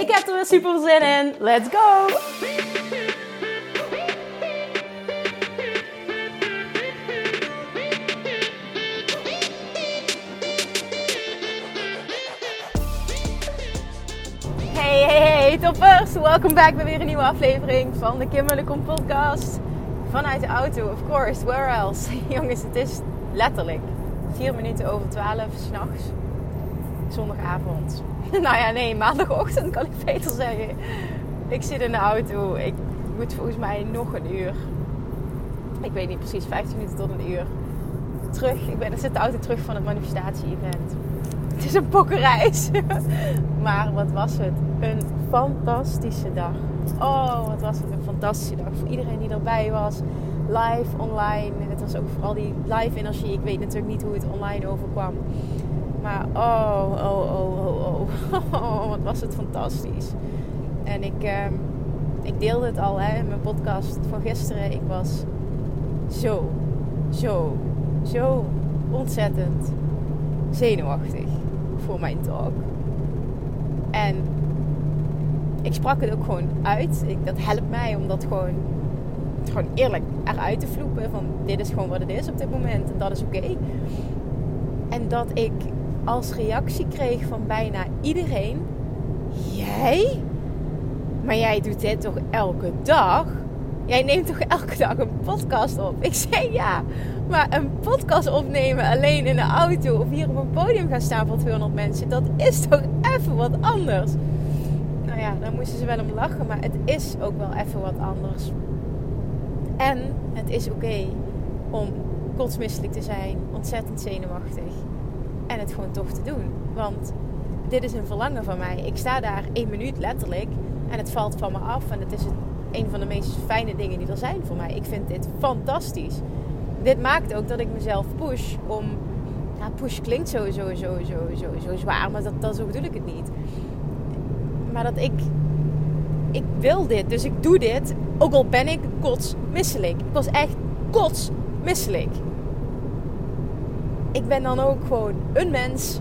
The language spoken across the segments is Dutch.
Ik heb er weer super zin in. Let's go! Hey, hey, hey, toppers! Welkom back bij weer een nieuwe aflevering van de Kim Kom podcast. Vanuit de auto, of course, where else? Jongens, het is letterlijk 4 minuten over 12 s'nachts, zondagavond. nou ja, nee, maandagochtend kan ik beter zeggen. Ik zit in de auto, ik moet volgens mij nog een uur, ik weet niet precies, 15 minuten tot een uur terug. Ik ben, ik zit de auto terug van het manifestatie-event. Het is een pokkenreis. maar wat was het? Een fantastische dag. Oh, wat was het een fantastische dag. Voor iedereen die erbij was. Live, online. Het was ook vooral die live energie. Ik weet natuurlijk niet hoe het online overkwam. Maar oh, oh, oh, oh, oh. wat was het fantastisch. En ik, eh, ik deelde het al hè, in mijn podcast van gisteren. Ik was zo, zo, zo ontzettend zenuwachtig voor mijn talk. En ik sprak het ook gewoon uit. Ik, dat helpt mij om dat gewoon, gewoon eerlijk eruit te vloepen. Van dit is gewoon wat het is op dit moment. En dat is oké. En dat ik als reactie kreeg van bijna iedereen. Jij? Maar jij doet dit toch elke dag? Jij neemt toch elke dag een podcast op? Ik zei ja. Maar een podcast opnemen alleen in de auto of hier op een podium gaan staan voor 200 mensen, dat is toch even wat anders. Nou ja, daar moesten ze wel om lachen, maar het is ook wel even wat anders. En het is oké om kotsmisselijk te zijn, ontzettend zenuwachtig en het gewoon toch te doen. Want dit is een verlangen van mij. Ik sta daar één minuut letterlijk en het valt van me af en het is een van de meest fijne dingen die er zijn voor mij. Ik vind dit fantastisch dit maakt ook dat ik mezelf push om. Push klinkt zo, zo, zo, zo, zo, zo zwaar, maar dat, dat, zo bedoel ik het niet. Maar dat ik. Ik wil dit, dus ik doe dit. Ook al ben ik kotsmisselijk. Ik was echt kotsmisselijk. Ik ben dan ook gewoon een mens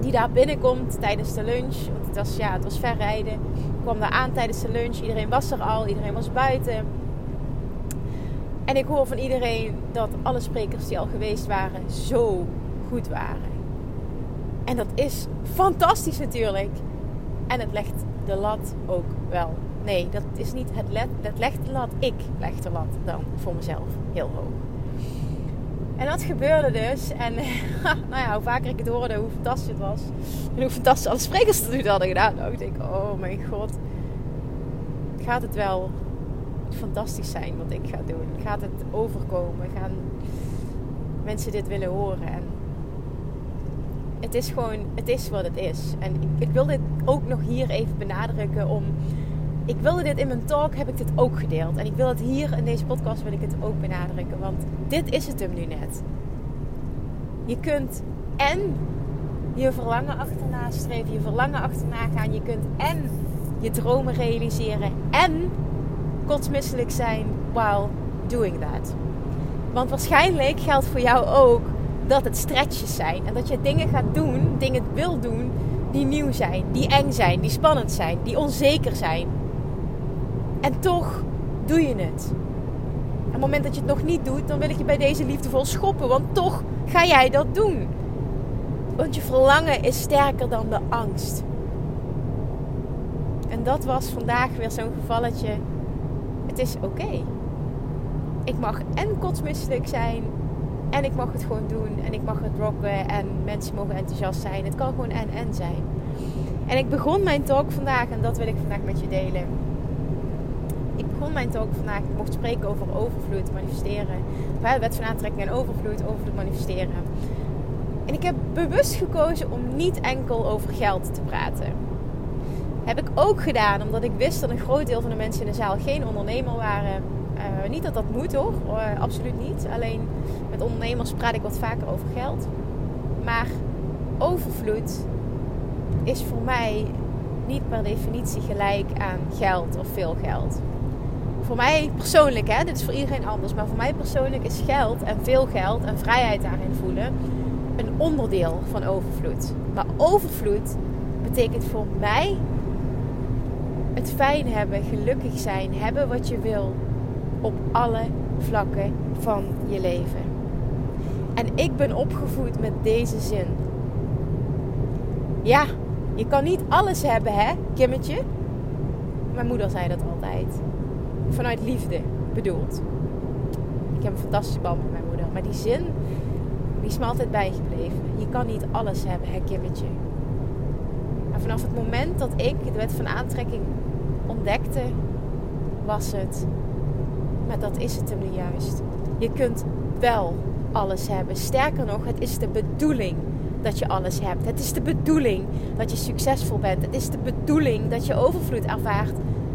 die daar binnenkomt tijdens de lunch. Want het was, ja, het was ver rijden. Ik kwam daar aan tijdens de lunch. Iedereen was er al, iedereen was buiten. En ik hoor van iedereen dat alle sprekers die al geweest waren zo goed waren. En dat is fantastisch natuurlijk. En het legt de lat ook wel. Nee, dat is niet het, let, het legt de lat. Ik leg de lat dan voor mezelf heel hoog. En dat gebeurde dus. En nou ja, hoe vaker ik het hoorde, hoe fantastisch het was. En hoe fantastisch alle sprekers het nu hadden gedaan. Nou, ik denk, oh mijn god. Gaat het wel fantastisch zijn wat ik ga doen? Gaat het overkomen? Gaan mensen dit willen horen? En het is gewoon, het is wat het is. En ik, ik wil dit ook nog hier even benadrukken om... Ik wilde dit in mijn talk, heb ik dit ook gedeeld. En ik wil het hier in deze podcast, wil ik het ook benadrukken. Want dit is het hem nu net. Je kunt en je verlangen achterna streven, je verlangen achterna gaan. Je kunt en je dromen realiseren en kotsmisselijk zijn while doing that. Want waarschijnlijk geldt voor jou ook dat het stretches zijn. En dat je dingen gaat doen, dingen wil doen, die nieuw zijn, die eng zijn, die spannend zijn, die onzeker zijn. En toch doe je het. Op het moment dat je het nog niet doet, dan wil ik je bij deze liefdevol schoppen. Want toch ga jij dat doen. Want je verlangen is sterker dan de angst. En dat was vandaag weer zo'n gevalletje het is oké. Ik mag en kotsmisselijk zijn. En ik mag het gewoon doen. En ik mag het rocken. En mensen mogen enthousiast zijn. Het kan gewoon en en zijn. En ik begon mijn talk vandaag. En dat wil ik vandaag met je delen. Mijn talk vandaag. Mocht spreken over overvloed, manifesteren. Wet van aantrekking en overvloed, overvloed manifesteren. En ik heb bewust gekozen om niet enkel over geld te praten. Heb ik ook gedaan omdat ik wist dat een groot deel van de mensen in de zaal geen ondernemer waren. Uh, niet dat dat moet hoor, uh, absoluut niet. Alleen met ondernemers praat ik wat vaker over geld. Maar overvloed is voor mij niet per definitie gelijk aan geld of veel geld. Voor mij persoonlijk, hè, dit is voor iedereen anders, maar voor mij persoonlijk is geld en veel geld en vrijheid daarin voelen een onderdeel van overvloed. Maar overvloed betekent voor mij het fijn hebben, gelukkig zijn, hebben wat je wil op alle vlakken van je leven. En ik ben opgevoed met deze zin. Ja, je kan niet alles hebben, hè, Kimmetje? Mijn moeder zei dat altijd. Vanuit liefde bedoeld. Ik heb een fantastische band met mijn moeder. Maar die zin, die is me altijd bijgebleven. Je kan niet alles hebben, hè, Kimmetje? En vanaf het moment dat ik de wet van aantrekking ontdekte, was het. Maar dat is het hem nu juist. Je kunt wel alles hebben. Sterker nog, het is de bedoeling dat je alles hebt. Het is de bedoeling dat je succesvol bent. Het is de bedoeling dat je overvloed ervaart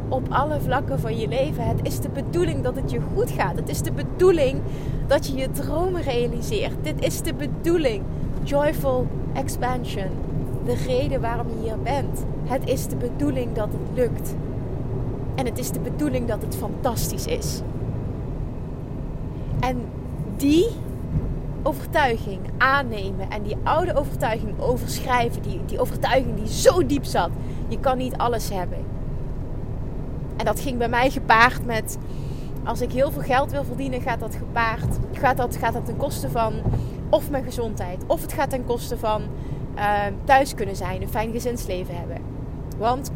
op alle vlakken van je leven. Het is de bedoeling dat het je goed gaat. Het is de bedoeling dat je je dromen realiseert. Dit is de bedoeling. Joyful expansion. De reden waarom je hier bent. Het is de bedoeling dat het lukt. En het is de bedoeling dat het fantastisch is. En die overtuiging aannemen en die oude overtuiging overschrijven, die, die overtuiging die zo diep zat, je kan niet alles hebben. En dat ging bij mij gepaard met, als ik heel veel geld wil verdienen, gaat dat gepaard, gaat dat, gaat dat ten koste van of mijn gezondheid, of het gaat ten koste van uh, thuis kunnen zijn, een fijn gezinsleven hebben. Want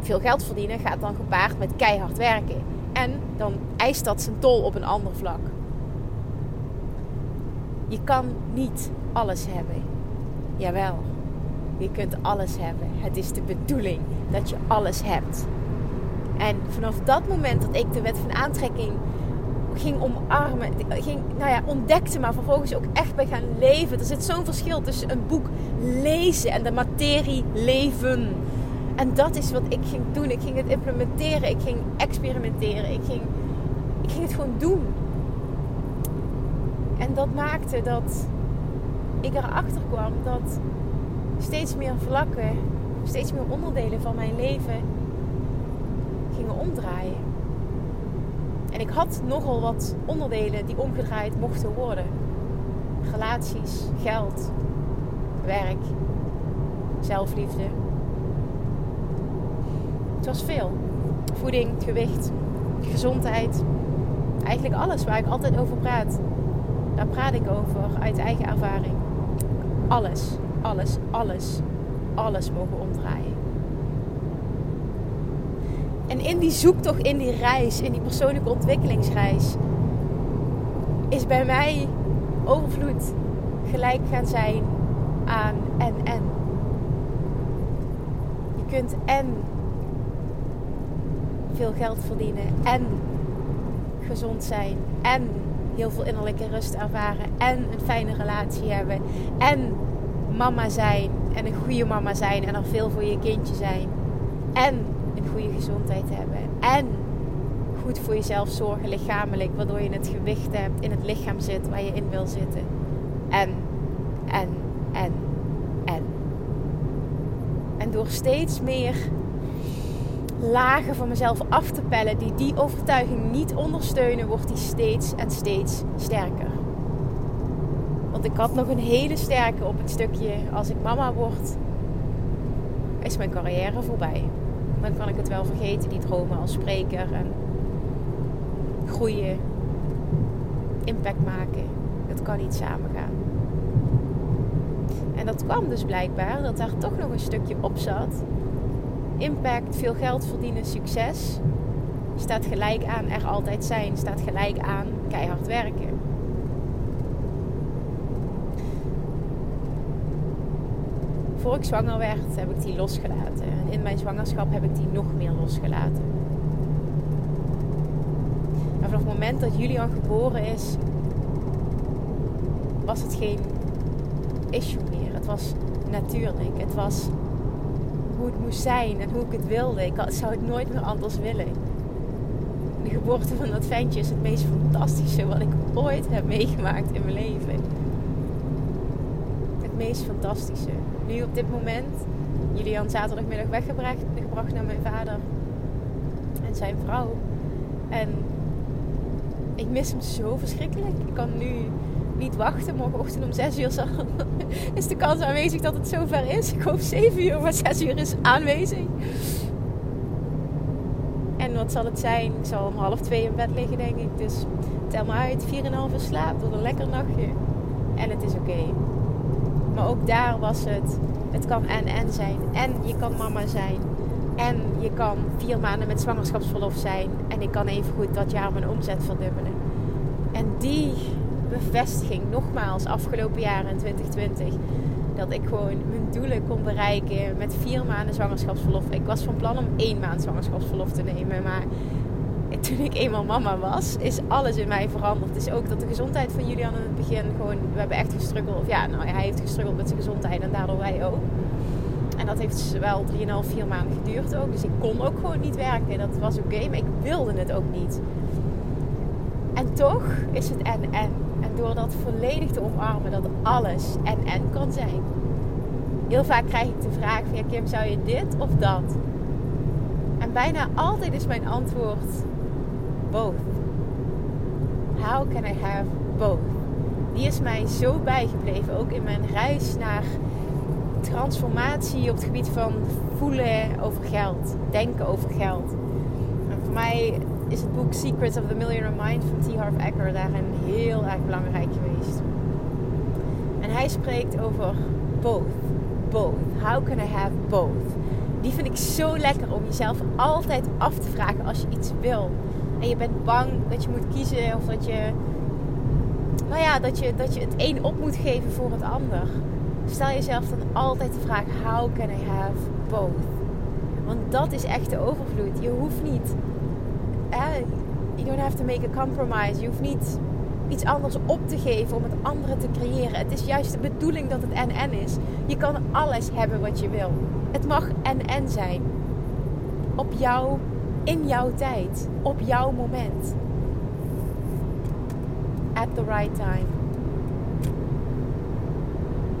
veel geld verdienen gaat dan gepaard met keihard werken. En dan eist dat zijn tol op een ander vlak. Je kan niet alles hebben. Jawel, je kunt alles hebben. Het is de bedoeling dat je alles hebt. En vanaf dat moment dat ik de wet van aantrekking ging omarmen, ging, nou ja, ontdekte, maar vervolgens ook echt bij gaan leven. Er zit zo'n verschil tussen een boek lezen en de materie leven. En dat is wat ik ging doen. Ik ging het implementeren, ik ging experimenteren, ik ging, ik ging het gewoon doen. En dat maakte dat ik erachter kwam dat steeds meer vlakken, steeds meer onderdelen van mijn leven En ik had nogal wat onderdelen die omgedraaid mochten worden: relaties, geld, werk, zelfliefde. Het was veel. Voeding, gewicht, gezondheid. Eigenlijk alles waar ik altijd over praat. Daar praat ik over uit eigen ervaring. Alles, alles, alles, alles mogen omdraaien. En in die zoektocht, in die reis, in die persoonlijke ontwikkelingsreis, is bij mij overvloed gelijk gaan zijn aan en en. Je kunt en veel geld verdienen en gezond zijn en heel veel innerlijke rust ervaren en een fijne relatie hebben en mama zijn en een goede mama zijn en er veel voor je kindje zijn en goede gezondheid hebben en goed voor jezelf zorgen lichamelijk waardoor je het gewicht hebt in het lichaam zit waar je in wil zitten en en en en en door steeds meer lagen van mezelf af te pellen die die overtuiging niet ondersteunen, wordt die steeds en steeds sterker. Want ik had nog een hele sterke op het stukje als ik mama word, is mijn carrière voorbij. Dan kan ik het wel vergeten, die dromen als spreker en groeien, impact maken. Het kan niet samengaan. En dat kwam dus blijkbaar dat daar toch nog een stukje op zat impact, veel geld verdienen, succes staat gelijk aan er altijd zijn, staat gelijk aan keihard werken. Voor ik zwanger werd, heb ik die losgelaten. En in mijn zwangerschap heb ik die nog meer losgelaten. En vanaf het moment dat Julian geboren is, was het geen issue meer. Het was natuurlijk. Het was hoe het moest zijn en hoe ik het wilde. Ik zou het nooit meer anders willen. De geboorte van dat ventje is het meest fantastische wat ik ooit heb meegemaakt in mijn leven. Het meest fantastische. Nu op dit moment, Julian zaterdagmiddag weggebracht gebracht naar mijn vader en zijn vrouw. En ik mis hem zo verschrikkelijk. Ik kan nu niet wachten. Morgenochtend om 6 uur is de kans aanwezig dat het zover is. Ik hoop 7 uur, maar 6 uur is aanwezig. En wat zal het zijn? Ik zal om half twee in bed liggen, denk ik. Dus tel maar uit, 4,5 uur slaap tot een lekker nachtje. En het is oké. Maar ook daar was het. Het kan en en zijn. En je kan mama zijn. En je kan vier maanden met zwangerschapsverlof zijn. En ik kan even goed dat jaar mijn omzet verdubbelen. En die bevestiging, nogmaals, afgelopen jaar in 2020. Dat ik gewoon mijn doelen kon bereiken met vier maanden zwangerschapsverlof. Ik was van plan om één maand zwangerschapsverlof te nemen. Maar toen ik eenmaal mama was, is alles in mij veranderd. Dus ook dat de gezondheid van Julian in het begin gewoon... We hebben echt gestruggeld. Of ja, nou, hij heeft gestruggeld met zijn gezondheid en daardoor wij ook. En dat heeft wel 3,5, 4 maanden geduurd ook. Dus ik kon ook gewoon niet werken. Dat was oké, maar ik wilde het ook niet. En toch is het en en. En door dat volledig te omarmen dat alles en en kan zijn. Heel vaak krijg ik de vraag van ja Kim, zou je dit of dat? En bijna altijd is mijn antwoord both. How can I have both? Die is mij zo bijgebleven, ook in mijn reis naar transformatie op het gebied van voelen over geld, denken over geld. En voor mij is het boek Secrets of the Millionaire Mind van T. Harv Eker daarin heel erg belangrijk geweest. En hij spreekt over both. Both. How can I have both? Die vind ik zo lekker om jezelf altijd af te vragen als je iets wil. En je bent bang dat je moet kiezen of dat je, nou ja, dat je, dat je het een op moet geven voor het ander. Stel jezelf dan altijd de vraag: How can I have both? Want dat is echt de overvloed. Je hoeft niet. Eh, you don't have to make a compromise. Je hoeft niet iets anders op te geven om het andere te creëren. Het is juist de bedoeling dat het en-en is. Je kan alles hebben wat je wil. Het mag en-en zijn. Op jou, in jouw tijd, op jouw moment. At the right time.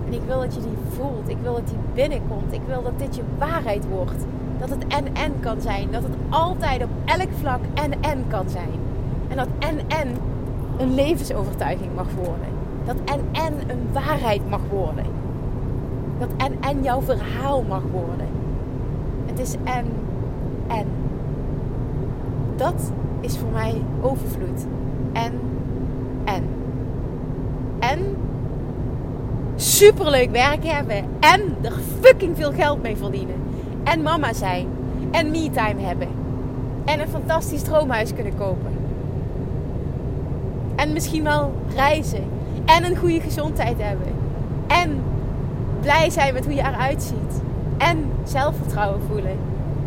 En ik wil dat je die voelt. Ik wil dat die binnenkomt. Ik wil dat dit je waarheid wordt. Dat het en-en kan zijn. Dat het altijd op elk vlak en-en kan zijn. En dat en-en een levensovertuiging mag worden. Dat en-en een waarheid mag worden. Dat en-en jouw verhaal mag worden. Het is en-en. Dat is voor mij overvloed. En, en. En superleuk werk hebben. En er fucking veel geld mee verdienen. En mama zijn. En me-time hebben. En een fantastisch droomhuis kunnen kopen. En misschien wel reizen. En een goede gezondheid hebben. En blij zijn met hoe je eruit ziet. En zelfvertrouwen voelen.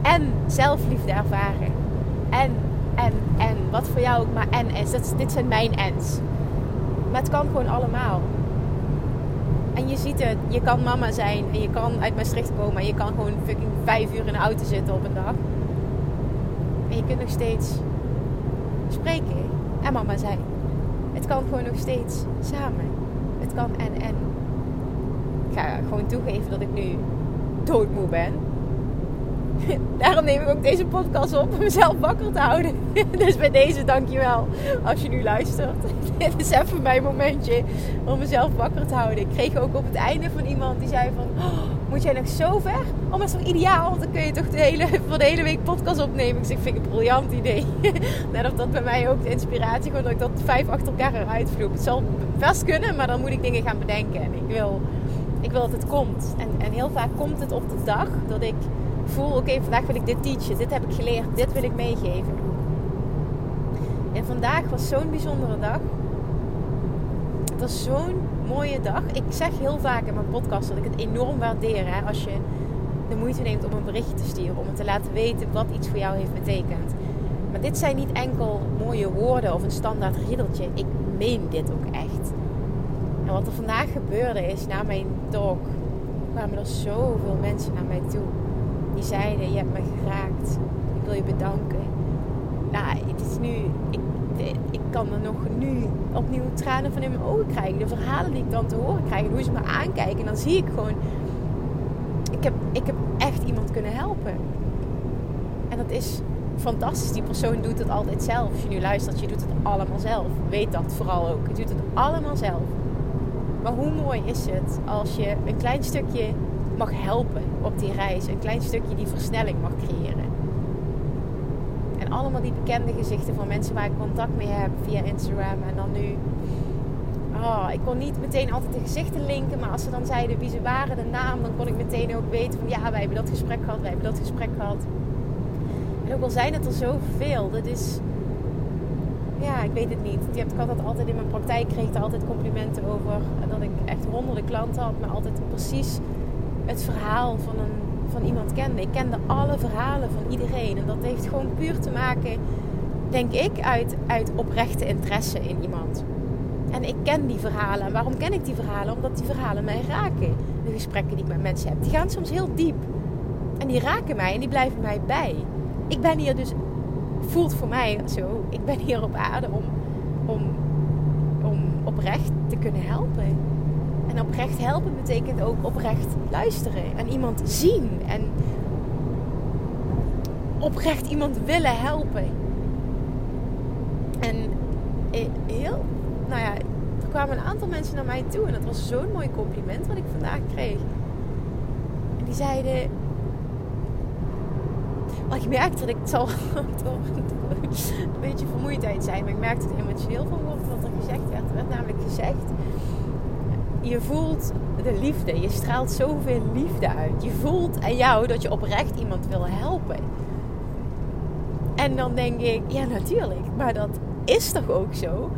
En zelfliefde ervaren. En, en, en. Wat voor jou ook maar en is. Dat, dit zijn mijn ens. Maar het kan gewoon allemaal. En je ziet het, je kan mama zijn en je kan uit Maastricht komen en je kan gewoon fucking vijf uur in de auto zitten op een dag. En je kunt nog steeds spreken en mama zijn. Het kan gewoon nog steeds samen. Het kan en en. Ik ga gewoon toegeven dat ik nu doodmoe ben. Daarom neem ik ook deze podcast op om mezelf wakker te houden. Dus bij deze dankjewel als je nu luistert. Dit is even mijn momentje om mezelf wakker te houden. Ik kreeg ook op het einde van iemand die zei van... Oh, moet jij nog zo ver? Oh, maar toch ideaal? Dan kun je toch de hele, voor de hele week podcast opnemen. Ik zeg, vind ik een briljant idee. Net of dat bij mij ook de inspiratie... Gewoon dat ik dat vijf achter elkaar eruit vloep. Het zal best kunnen, maar dan moet ik dingen gaan bedenken. En ik wil, ik wil dat het komt. En, en heel vaak komt het op de dag dat ik voel, oké, vandaag wil ik dit teachen, dit heb ik geleerd, dit wil ik meegeven. En vandaag was zo'n bijzondere dag. Het was zo'n mooie dag. Ik zeg heel vaak in mijn podcast dat ik het enorm waardeer als je de moeite neemt om een berichtje te sturen, om het te laten weten wat iets voor jou heeft betekend. Maar dit zijn niet enkel mooie woorden of een standaard riddeltje. Ik meen dit ook echt. En wat er vandaag gebeurde is, na mijn talk kwamen er zoveel mensen naar mij toe die zeiden: Je hebt me geraakt. Ik wil je bedanken. Nou, het is nu. Ik, ik kan er nog nu opnieuw tranen van in mijn ogen krijgen. De verhalen die ik dan te horen krijg. En hoe ze me aankijken. En dan zie ik gewoon. Ik heb, ik heb echt iemand kunnen helpen. En dat is fantastisch. Die persoon doet het altijd zelf. Als je nu luistert, je doet het allemaal zelf. Weet dat vooral ook. Je doet het allemaal zelf. Maar hoe mooi is het als je een klein stukje mag helpen op die reis. Een klein stukje die versnelling mag creëren. En allemaal die bekende gezichten van mensen waar ik contact mee heb via Instagram. En dan nu. Oh, ik kon niet meteen altijd de gezichten linken. Maar als ze dan zeiden wie ze waren, de naam, dan kon ik meteen ook weten van ja, wij hebben dat gesprek gehad, wij hebben dat gesprek gehad. En ook al zijn het er zoveel, dat is. Ja, ik weet het niet. Ik had dat altijd in mijn praktijk, kreeg er altijd complimenten over. Dat ik echt honderden klanten had, maar altijd precies het verhaal van, een, van iemand kende. Ik kende alle verhalen van iedereen. En dat heeft gewoon puur te maken, denk ik, uit, uit oprechte interesse in iemand. En ik ken die verhalen. En waarom ken ik die verhalen? Omdat die verhalen mij raken. De gesprekken die ik met mensen heb, die gaan soms heel diep. En die raken mij en die blijven mij bij ik ben hier dus, voelt voor mij zo, ik ben hier op aarde om, om, om oprecht te kunnen helpen. En oprecht helpen betekent ook oprecht luisteren en iemand zien en oprecht iemand willen helpen. En heel, nou ja, er kwamen een aantal mensen naar mij toe en dat was zo'n mooi compliment wat ik vandaag kreeg. En die zeiden: maar ik merkte dat ik het zal een beetje vermoeidheid zijn. Maar ik merkte er emotioneel van wat er gezegd werd. Er werd namelijk gezegd: Je voelt de liefde. Je straalt zoveel liefde uit. Je voelt aan jou dat je oprecht iemand wil helpen. En dan denk ik: Ja, natuurlijk. Maar dat is toch ook zo?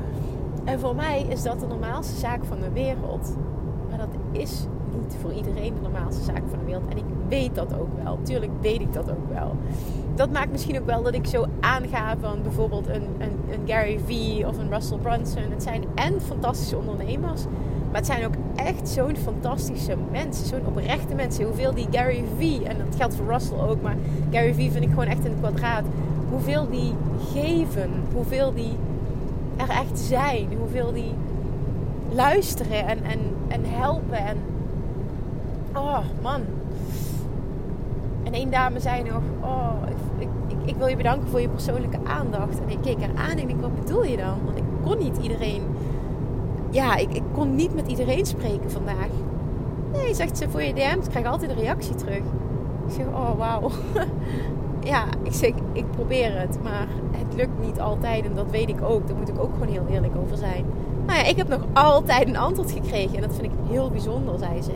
En voor mij is dat de normaalste zaak van de wereld. Maar dat is niet voor iedereen de normaalste zaak van de wereld. En ik weet dat ook wel. Tuurlijk weet ik dat ook wel. Dat maakt misschien ook wel dat ik zo aanga van bijvoorbeeld een, een, een Gary Vee of een Russell Brunson. Het zijn en fantastische ondernemers. Maar het zijn ook echt zo'n fantastische mensen. Zo'n oprechte mensen. Hoeveel die Gary Vee, en dat geldt voor Russell ook, maar Gary Vee vind ik gewoon echt in het kwadraat. Hoeveel die geven. Hoeveel die er echt zijn. Hoeveel die luisteren en, en, en helpen. En oh man, en één dame zei nog: Oh, ik, ik, ik, wil je bedanken voor je persoonlijke aandacht. En ik keek haar aan en ik: Wat bedoel je dan? Want ik kon niet iedereen. Ja, ik, ik kon niet met iedereen spreken vandaag. Nee, zegt ze voor je DM's. Krijg altijd een reactie terug. Ik zeg: Oh, wauw. ja, ik zeg: Ik probeer het. Maar het lukt niet altijd. En dat weet ik ook. Daar moet ik ook gewoon heel eerlijk over zijn. Nou ja, ik heb nog altijd een antwoord gekregen. En dat vind ik heel bijzonder, zei ze.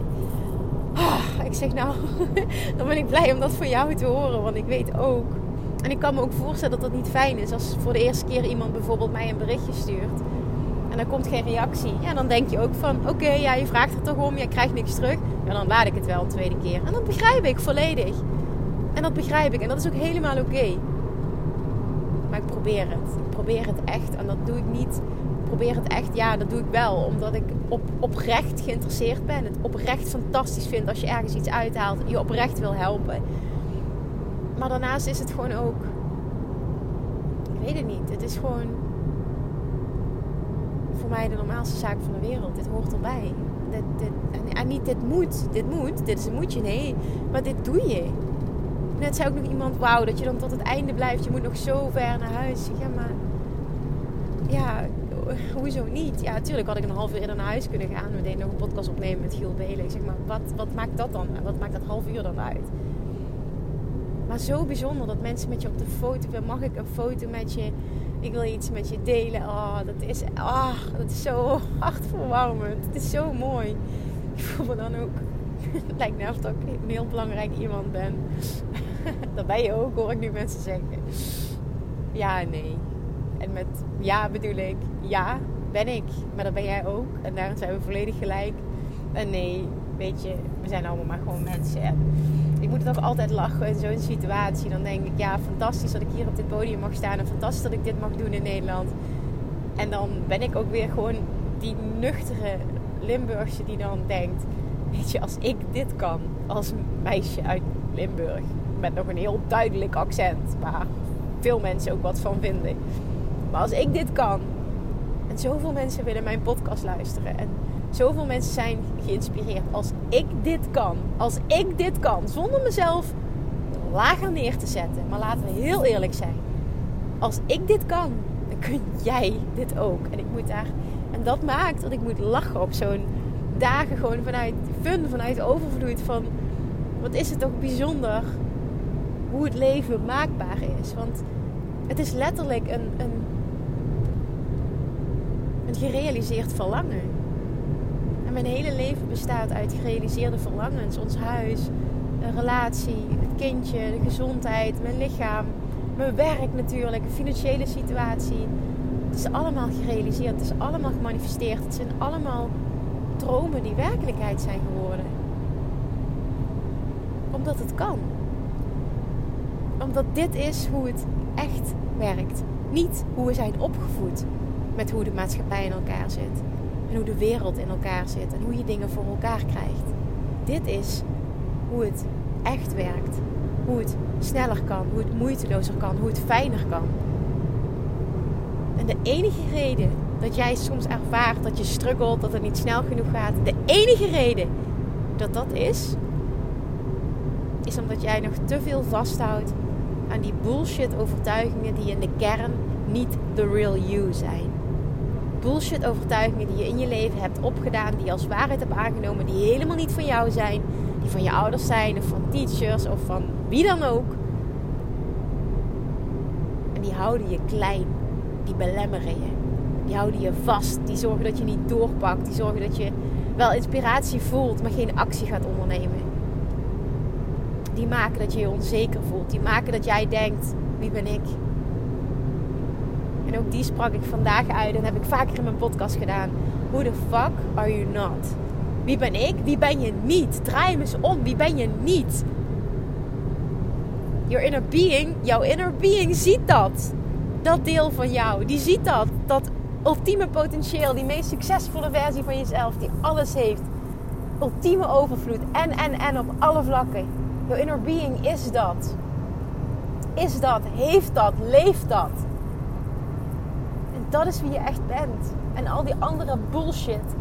Ah, ik zeg nou, dan ben ik blij om dat van jou te horen. Want ik weet ook. En ik kan me ook voorstellen dat dat niet fijn is. Als voor de eerste keer iemand bijvoorbeeld mij een berichtje stuurt. En dan komt geen reactie. Ja, dan denk je ook van, oké, ja, je vraagt er toch om. Je krijgt niks terug. Ja, dan laat ik het wel een tweede keer. En dat begrijp ik volledig. En dat begrijp ik. En dat is ook helemaal oké. Maar ik probeer het. Ik probeer het echt. En dat doe ik niet probeer het echt. Ja, dat doe ik wel. Omdat ik op, oprecht geïnteresseerd ben. Het oprecht fantastisch vind als je ergens iets uithaalt. Je oprecht wil helpen. Maar daarnaast is het gewoon ook. Ik weet het niet. Het is gewoon. Mij de normaalste zaak van de wereld. Dit hoort erbij. Dit, dit, en niet dit moet. Dit moet. Dit is een moetje. Nee. Maar dit doe je. Net zei ook nog iemand: Wauw, dat je dan tot het einde blijft. Je moet nog zo ver naar huis. Ja, maar. Ja, hoezo niet? Ja, natuurlijk had ik een half uur eerder naar huis kunnen gaan. Meteen nog een podcast opnemen met Giel Belen. Zeg maar, wat, wat maakt dat dan? Wat maakt dat half uur dan uit? Maar zo bijzonder dat mensen met je op de foto... Mag ik een foto met je? Ik wil iets met je delen. Oh, dat is, oh, dat is zo hartverwarmend. Het is zo mooi. Ik voel me dan ook... Het lijkt net alsof ik een heel belangrijk iemand ben. dat ben je ook, hoor ik nu mensen zeggen. Ja, nee. En met ja bedoel ik, ja, ben ik. Maar dat ben jij ook. En daarom zijn we volledig gelijk. En nee, weet je, we zijn allemaal maar gewoon mensen. Ik moet het ook altijd lachen in zo'n situatie. Dan denk ik, ja, fantastisch dat ik hier op dit podium mag staan. En fantastisch dat ik dit mag doen in Nederland. En dan ben ik ook weer gewoon die nuchtere Limburgse die dan denkt... Weet je, als ik dit kan als meisje uit Limburg met nog een heel duidelijk accent. Waar veel mensen ook wat van vinden. Maar als ik dit kan. En zoveel mensen willen mijn podcast luisteren. En zoveel mensen zijn geïnspireerd. Als ik dit kan. Als ik dit kan. Zonder mezelf lager neer te zetten. Maar laten we heel eerlijk zijn. Als ik dit kan. Dan kun jij dit ook. En ik moet daar. En dat maakt dat ik moet lachen op zo'n dagen gewoon vanuit fun, vanuit overvloed van wat is het toch bijzonder hoe het leven maakbaar is. Want het is letterlijk een, een, een gerealiseerd verlangen. Mijn hele leven bestaat uit gerealiseerde verlangens. Ons huis, een relatie, het kindje, de gezondheid, mijn lichaam, mijn werk natuurlijk, de financiële situatie. Het is allemaal gerealiseerd, het is allemaal gemanifesteerd. Het zijn allemaal dromen die werkelijkheid zijn geworden. Omdat het kan. Omdat dit is hoe het echt werkt. Niet hoe we zijn opgevoed met hoe de maatschappij in elkaar zit. En hoe de wereld in elkaar zit. En hoe je dingen voor elkaar krijgt. Dit is hoe het echt werkt. Hoe het sneller kan. Hoe het moeitelozer kan. Hoe het fijner kan. En de enige reden dat jij soms ervaart dat je struggelt, dat het niet snel genoeg gaat. De enige reden dat dat is, is omdat jij nog te veel vasthoudt aan die bullshit overtuigingen die in de kern niet the real you zijn. Bullshit overtuigingen die je in je leven hebt opgedaan, die je als waarheid hebt aangenomen, die helemaal niet van jou zijn, die van je ouders zijn of van teachers of van wie dan ook. En die houden je klein, die belemmeren je die houden je vast. Die zorgen dat je niet doorpakt. Die zorgen dat je wel inspiratie voelt, maar geen actie gaat ondernemen. Die maken dat je je onzeker voelt. Die maken dat jij denkt: wie ben ik? En ook die sprak ik vandaag uit en heb ik vaker in mijn podcast gedaan. Who the fuck are you not? Wie ben ik? Wie ben je niet? Draai hem eens om. Wie ben je niet? Your inner being, jouw inner being ziet dat. Dat deel van jou, die ziet dat. Dat ultieme potentieel, die meest succesvolle versie van jezelf, die alles heeft. Ultieme overvloed en, en, en op alle vlakken. Jouw inner being is dat. Is dat, heeft dat, leeft dat. Dat is wie je echt bent. En al die andere bullshit,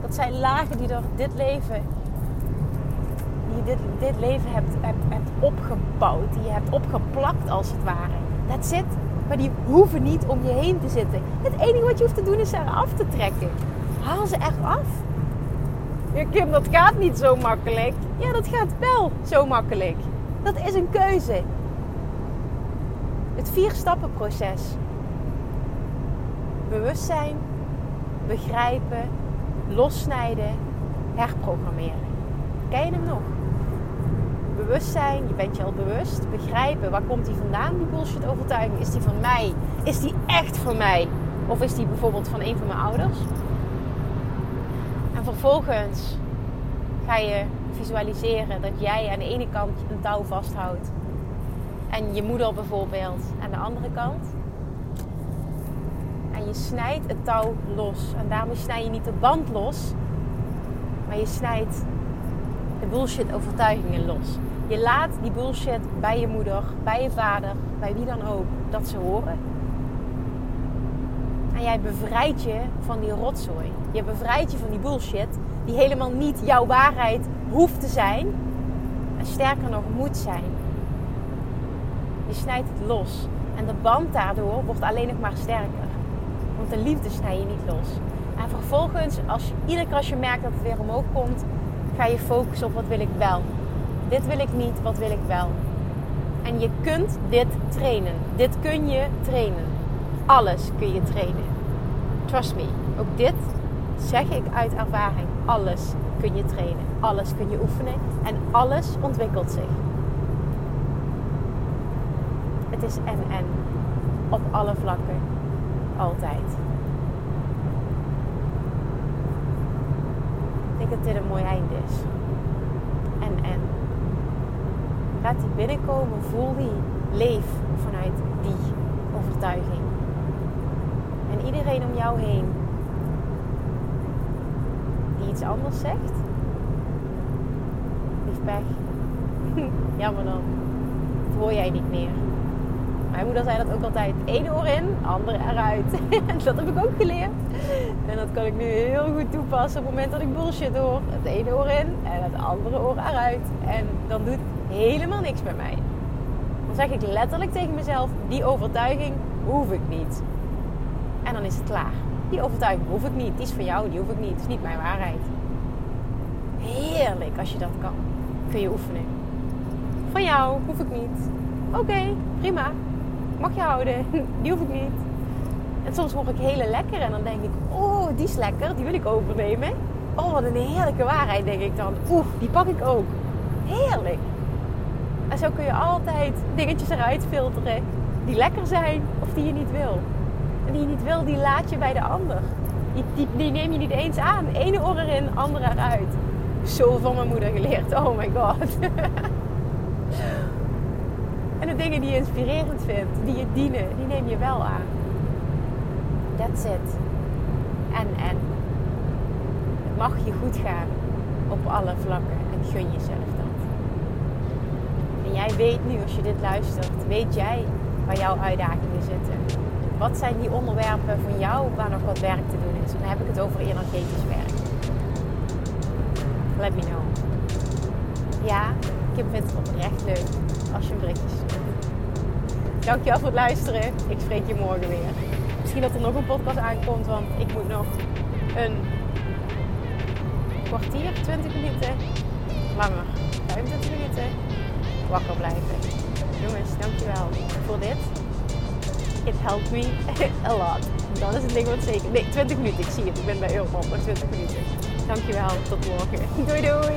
dat zijn lagen die er dit leven, die je dit, dit leven hebt, hebt, opgebouwd, die je hebt opgeplakt als het ware. That's it. Maar die hoeven niet om je heen te zitten. Het enige wat je hoeft te doen is ze eraf te trekken. Haal ze eraf. Ja, Kim, dat gaat niet zo makkelijk. Ja, dat gaat wel zo makkelijk. Dat is een keuze. Het vier stappen proces. Bewustzijn, begrijpen, lossnijden, herprogrammeren. Ken je hem nog? bewustzijn, je bent je al bewust, begrijpen waar komt die vandaan, die bullshit overtuiging. Is die van mij? Is die echt van mij? Of is die bijvoorbeeld van een van mijn ouders? En vervolgens ga je visualiseren dat jij aan de ene kant een touw vasthoudt en je moeder bijvoorbeeld aan de andere kant. Je snijdt het touw los. En daarmee snij je niet de band los, maar je snijdt de bullshit overtuigingen los. Je laat die bullshit bij je moeder, bij je vader, bij wie dan ook, dat ze horen. En jij bevrijdt je van die rotzooi. Je bevrijdt je van die bullshit die helemaal niet jouw waarheid hoeft te zijn. En sterker nog, moet zijn. Je snijdt het los. En de band daardoor wordt alleen nog maar sterker. De liefde snij je niet los. En vervolgens, als je, iedere keer als je merkt dat het weer omhoog komt, ga je focussen op wat wil ik wel. Dit wil ik niet, wat wil ik wel? En je kunt dit trainen. Dit kun je trainen. Alles kun je trainen. Trust me. Ook dit zeg ik uit ervaring. Alles kun je trainen. Alles kun je oefenen. En alles ontwikkelt zich. Het is en en. Op alle vlakken. Altijd. Ik denk dat dit een mooi einde is. En en. Laat die binnenkomen, voel die, leef vanuit die overtuiging. En iedereen om jou heen die iets anders zegt, lief pech. Jammer dan. hoor jij niet meer. Mijn moeder zei dat ook altijd. Eén oor in, andere eruit. dat heb ik ook geleerd. En dat kan ik nu heel goed toepassen op het moment dat ik bullshit hoor. Het ene oor in en het andere oor eruit. En dan doet helemaal niks bij mij. Dan zeg ik letterlijk tegen mezelf, die overtuiging hoef ik niet. En dan is het klaar. Die overtuiging hoef ik niet. Die is van jou, die hoef ik niet. Het is niet mijn waarheid. Heerlijk als je dat kan. Kun je oefenen. Van jou hoef ik niet. Oké, prima. Mag je houden. Die hoef ik niet. En soms hoor ik hele lekker en dan denk ik, oh, die is lekker, die wil ik overnemen. Oh, wat een heerlijke waarheid, denk ik dan. Oeh, die pak ik ook. Heerlijk. En zo kun je altijd dingetjes eruit filteren die lekker zijn of die je niet wil. En die je niet wil, die laat je bij de ander. Die, die, die neem je niet eens aan. Ene oor erin, andere eruit. Zo van mijn moeder geleerd. Oh my god. dingen die je inspirerend vindt, die je dienen, die neem je wel aan. That's it. En, en. Het mag je goed gaan op alle vlakken. En gun jezelf dat. En jij weet nu, als je dit luistert, weet jij waar jouw uitdagingen zitten. Wat zijn die onderwerpen van jou waar nog wat werk te doen is? Dan heb ik het over energetisch werk. Let me know. Ja, ik vind het oprecht leuk als je een. Dankjewel voor het luisteren. Ik spreek je morgen weer. Misschien dat er nog een podcast aankomt, want ik moet nog een kwartier, 20 minuten, langer, 25 minuten wakker blijven. Jongens, dankjewel voor dit. It helped me a lot. Dat is het ding wat zeker. Nee, 20 minuten. Ik zie het. Ik ben bij Euromond, maar 20 minuten. Dankjewel. Tot morgen. Doei doei.